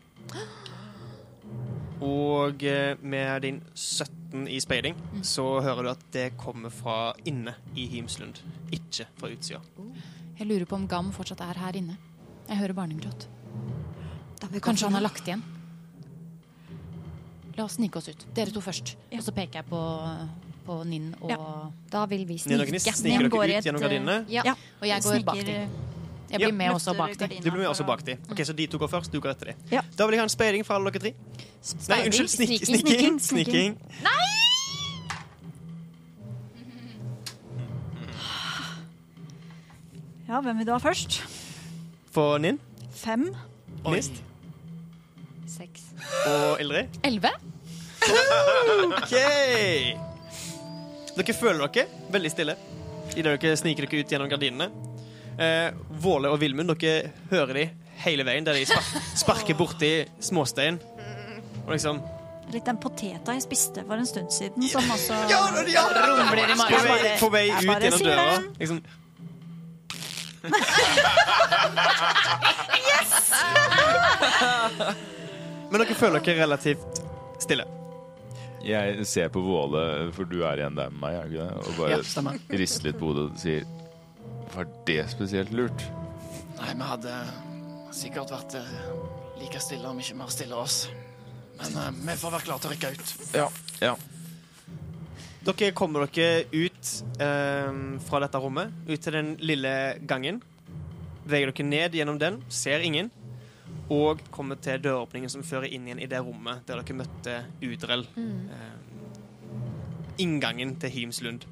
Og eh, med din 17 i speiding så hører du at det kommer fra inne i Hymslund, ikke fra utsida. Jeg lurer på om Gam fortsatt er her inne. Jeg hører barnegråt. Kanskje han har lagt igjen. La oss snike oss ut. Dere to først. Og så peker jeg på, på Ninn og Ja. Da vil vi Ninn og snike. Gnist, sniker dere ut gjennom gardinene? Ja. Ja. Og jeg går bak dem. Jeg Ja. blir med også bak dem. Du blir med også bak de. Ok, Så de to går først, du går etter de. Ja. Da vil jeg ha en speiding fra alle dere tre. Nei, unnskyld. Snik sniking, sniking. Sniking. Ja, hvem vil du ha først? For Ninn, Fem. Nist? Seks. og Ildrid. Elleve? OK! Dere føler dere veldig stille idet dere sniker dere ut gjennom gardinene. Eh, Våle og Vilmund, dere hører de hele veien der de sparker, sparker borti småstein. Og liksom Litt den poteta jeg spiste for en stund siden, som også Ja, ja! Rumler i På vei, på vei ut bare gjennom døra. Liksom. yes! Men dere føler dere relativt stille. Jeg ser på Våle, for du er igjen der med meg, er du ikke det? Og bare Ja, rister litt på hodet og sier Var det spesielt lurt? Nei, vi hadde sikkert vært eh, like stille om ikke mer stille oss. Men uh, vi får være klare til å rykke ut. Ja. ja. Dere kommer dere ut eh, fra dette rommet, ut til den lille gangen. Beveger dere ned gjennom den, ser ingen. Og kommer til døråpningen som fører inn igjen i det rommet der dere møtte Udrell. Eh, inngangen til Himslund.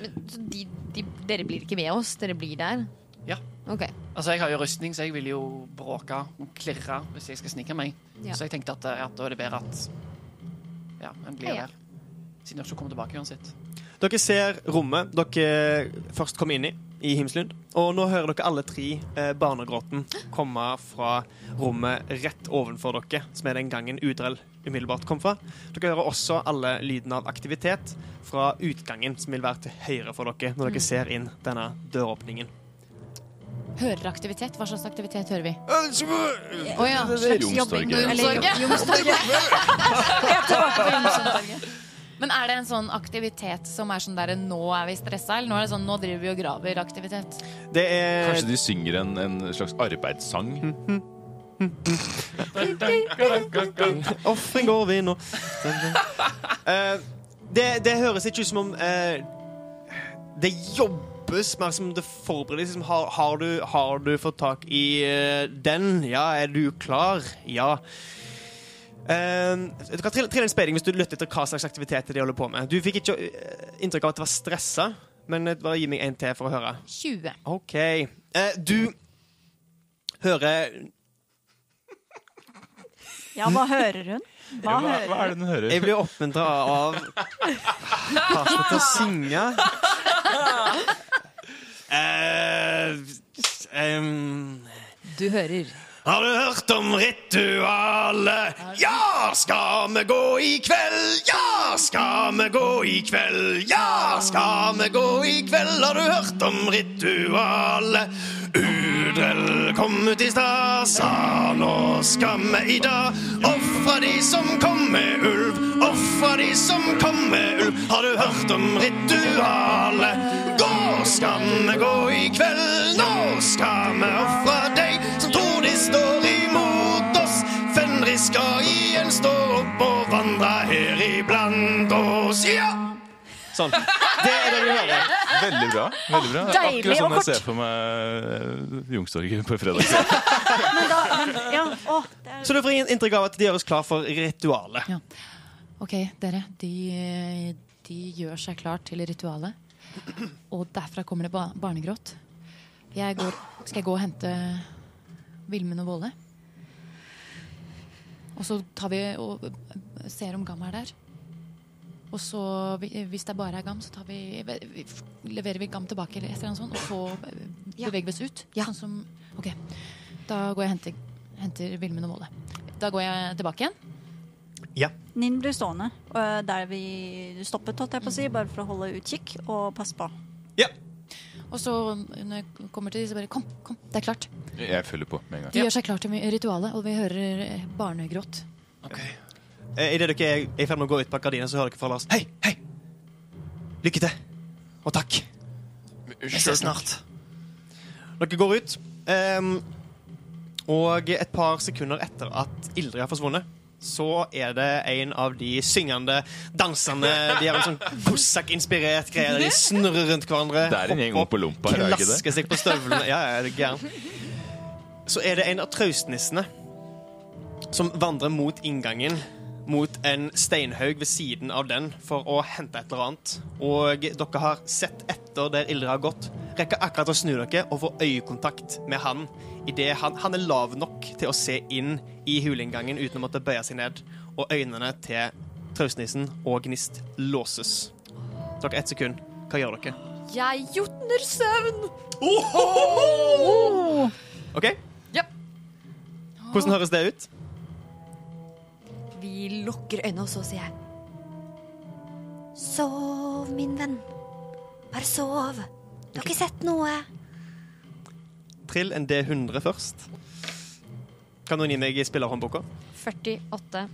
Men, så de, de, dere blir ikke med oss? Dere blir der? Ja. Okay. Altså, Jeg har jo rustning, så jeg vil jo bråke og klirre hvis jeg skal snike meg. Ja. Så jeg tenkte at, eh, at da er det bedre at ja, en blir Ja, ja. der. Siden dere ikke kommer tilbake uansett. Dere ser rommet dere først kom inn i, i Himslund. Og nå hører dere alle tre eh, barnegråten komme fra rommet rett ovenfor dere, som er den gangen Udrell umiddelbart kom fra. Dere hører også alle lyden av aktivitet fra utgangen, som vil være til høyre for dere når dere ser inn denne døråpningen. Hører aktivitet? Hva slags aktivitet hører vi? Å oh, ja. Slags jobbing. Jomstorget. Jomstorget. Jomstorget. Men er det en sånn aktivitet som er sånn der nå er vi stressa, eller nå er det sånn nå driver vi og graver aktivitet? Det er Kanskje de synger en, en slags arbeidssang? Ofring går vi nå. Eh, det, det høres ikke ut som om eh, det jobbes mer som det forberedes. Liksom, har, har, du, har du fått tak i eh, den? Ja, er du klar? Ja. Eh, du kan trille, trille en speiding hvis du lytter etter hva slags aktiviteter de holder på med. Du fikk ikke eh, inntrykk av at det var stressa, men eh, bare gi meg en til for å høre. 20. OK. Eh, du hører Ja, hva hører hun? Hva Hva, hva er det hun hører? Jeg blir oppmuntra av Passer til å synge. Uh, um. Du hører. Har du hørt om ritualet? Ja, skal vi gå i kveld? Ja, skal vi gå i kveld? Ja, skal vi gå i kveld? Har du hørt om ritualet? Udrell kom ut i stad, sa nå skal vi i dag ofre de som kom med ulv, ofre de som kom med ulv. Har du hørt om ritualet? Gå skal vi gå i kveld, nå skal vi ofre deg som tror de står imot oss. Fenris skal igjen stå opp og vandre her iblant oss, ja! Sånn. Det er det du hører. Veldig bra. veldig bra Det er Deilig Akkurat sånn jeg ser for meg eh, Youngstorget på fredag. Men da, men, ja, å, det er, Så du får inntrykk av at de gjør oss klar for ritualet. Ja. OK, dere. De, de gjør seg klar til ritualet. Og derfra kommer det ba barnegråt. Jeg går, skal jeg gå og hente Vilmund og Våle? Og så tar vi og ser om Gam er der. Og så, hvis det bare er Gam, så tar vi, vi leverer vi Gam tilbake, eller et eller annet sånt, og så Ja. beveger vi oss ut. Ja. Sånn som, ok, Da går jeg og henter, henter Vilmund og Våle. Da går jeg tilbake igjen. Ja. Ninn blir stående der vi stoppet, holdt jeg på å si, bare for å holde utkikk og passe på. ja. Og så når jeg kommer til de, så bare Kom, kom, det er klart. Jeg følger på med en gang. De gjør seg klar til ritualet, og vi hører eh, barnegråt. Ok. Eh, Idet dere er i ferd med å gå ut bak gardinene, så hører dere fra Lars Hei, hei! Lykke til. Og takk. Vi ses snart. Dere går ut, um, og et par sekunder etter at Ildrid har forsvunnet, så er det en av de syngende danserne De har en sånn Kossak-inspirert greie. der De snurrer rundt hverandre. Det er en gjeng Ompalompa her, er det ikke det? Klasker seg på støvlene. Ja, ja, er det gæren. Så er det en av traustnissene som vandrer mot inngangen. Mot en steinhaug ved siden av den for å hente et eller annet. Og dere har sett etter der Ildre har gått. Rekker akkurat å snu dere og få øyekontakt med han. I det han, han er lav nok til å se inn i huleinngangen uten å måtte bøye seg ned. Og øynene til traustnissen og Gnist låses. Dere ett sekund. Hva gjør dere? Jeg jotner søvn! OK? Ja. Hvordan høres det ut? Vi lukker øynene, og så sier jeg Sov, min venn. Bare sov. Du har ikke sett noe. Trill en D100 først. Kan noen gi meg spillerhåndboka? 48.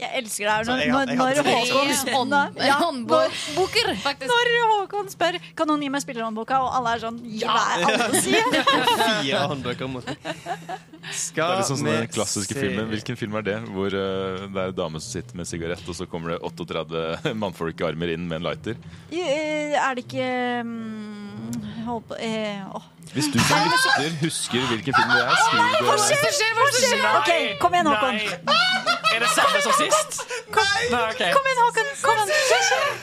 Jeg elsker deg. når, jeg når, jeg når Håkon ja, håndbok. Faktisk. Når Håkon spør Kan noen gi meg spillerhåndboka, og alle er sånn Ja, hva? Fire håndbøker mot Skal Det er liksom sånn vi den klassiske se- filmen. Hvilken film er det? Hvor uh, det er en dame som sitter med sigarett, og så kommer det 38 mannfolkarmer inn med en lighter. Eh, Er det ikke um, Hold på uh. Hvis du som lytter husker hvilken film det er, skriv det. Hva skjer? OK, kom igjen, Håkon. Er det samme som sist? Nei, Okay. Kom igjen, Håkon. Kom igjen.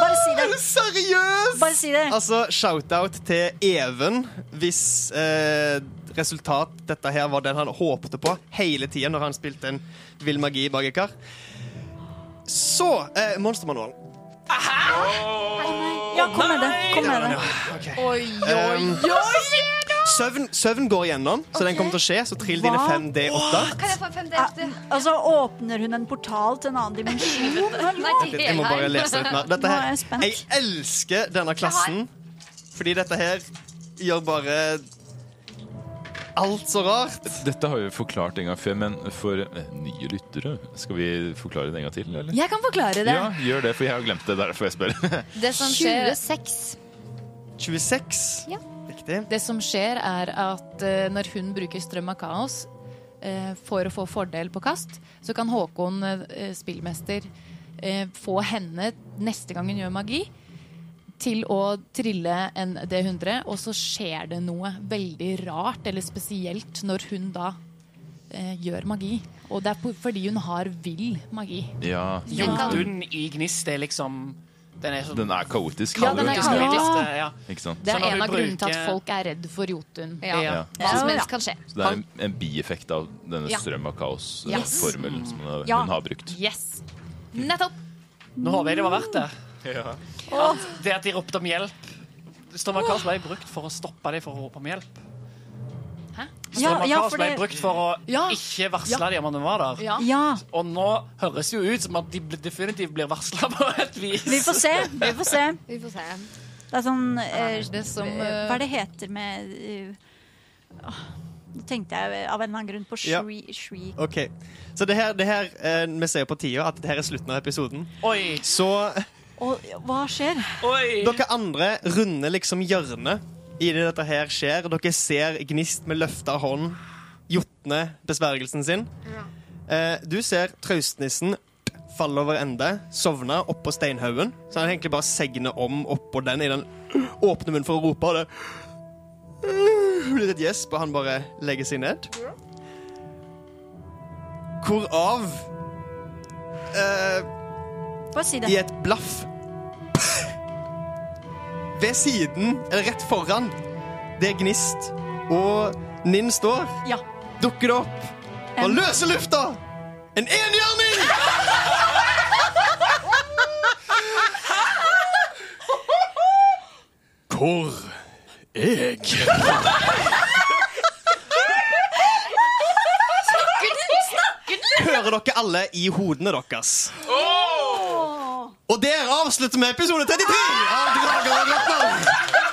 Bare si det. Seriøst! Bare si det. Altså, shout-out til Even, hvis eh, resultat dette her var den han håpte på hele tida når han spilte en vill magi bak et kar. Så eh, Monstermanualen. Ja, kom med det. Kom med det. Oi, Um, søvn, søvn går igjennom, så den kommer til å skje. Så trill dine Hva? 5D8. Kan jeg få en 5D? Altså, åpner hun en portal til en annen dimensjon? Nei, til Jeg må bare Helheim. lese ut mer. Dette Nå er her, jeg spent. jeg elsker denne klassen, fordi dette her gjør bare alt så rart. Dette har vi forklart en gang før, men for eh, nye lyttere Skal vi forklare det en gang til, eller? Jeg kan forklare det. Ja, gjør det, for jeg har glemt det. Derfor jeg spør. Det som skjer, 26. 26. Ja. Riktig. det som skjer er at eh, når hun bruker strøm av kaos eh, for å få fordel på kast, så kan Håkon, eh, spillmester, eh, få henne neste gang hun gjør magi, til å trille en D100, og så skjer det noe veldig rart eller spesielt når hun da eh, gjør magi. Og det er på- fordi hun har vill magi. Ja, Jotun i gnist er liksom Den er sånn Den er kaotisk. Ja, den er det, kaotisk. ja. Ikke sant? Det er en av grunnene til at folk er redd for Jotun. Ja. Ja. Hva som helst kan skje. Så det er en, en bieffekt av denne strøm av kaos-formelen som hun, Ja. hun har brukt. Yes. Nettopp. Nå håper jeg det var verdt det. At det at de ropte om hjelp Strøm av kaos ble brukt for å stoppe dem for å rope om hjelp. Hæ? Ja, ja, for ble det- brukt for å Ja. ikke varsle dem om at de var der. Ja. Ja, Og nå høres det jo ut som at de definitivt blir varsla på et vis. vi får se. Vi får se. Vi får se. Det er sånn eh, Er det som, eh, Hva er det heter med uh, Nå tenkte jeg av en eller annen grunn på Ja. shriek. shriek. OK. Så det her, det her eh, Vi ser på tida at det her er slutten av episoden. Oi! Så Og hva skjer? Oi! dere andre runder liksom hjørnet i det dette her skjer. Dere ser Gnist med løfta hånd jotne besvergelsen sin. Eh, du ser traustnissen falle over ende, sovne oppå steinhaugen. Så han egentlig bare segner om oppå den i den åpne munnen for å rope. Og det blir et gjesp, og han bare legger seg ned. Hvorav eh, si det. i et blaff ved siden, eller rett foran, der Gnist og Ninn står, Ja. dukker det opp og En- løser lufta en enhjørning! Hvor er jeg? Hører dere alle i hodene deres? Og der avslutter vi episode 33 av Drager og drottner.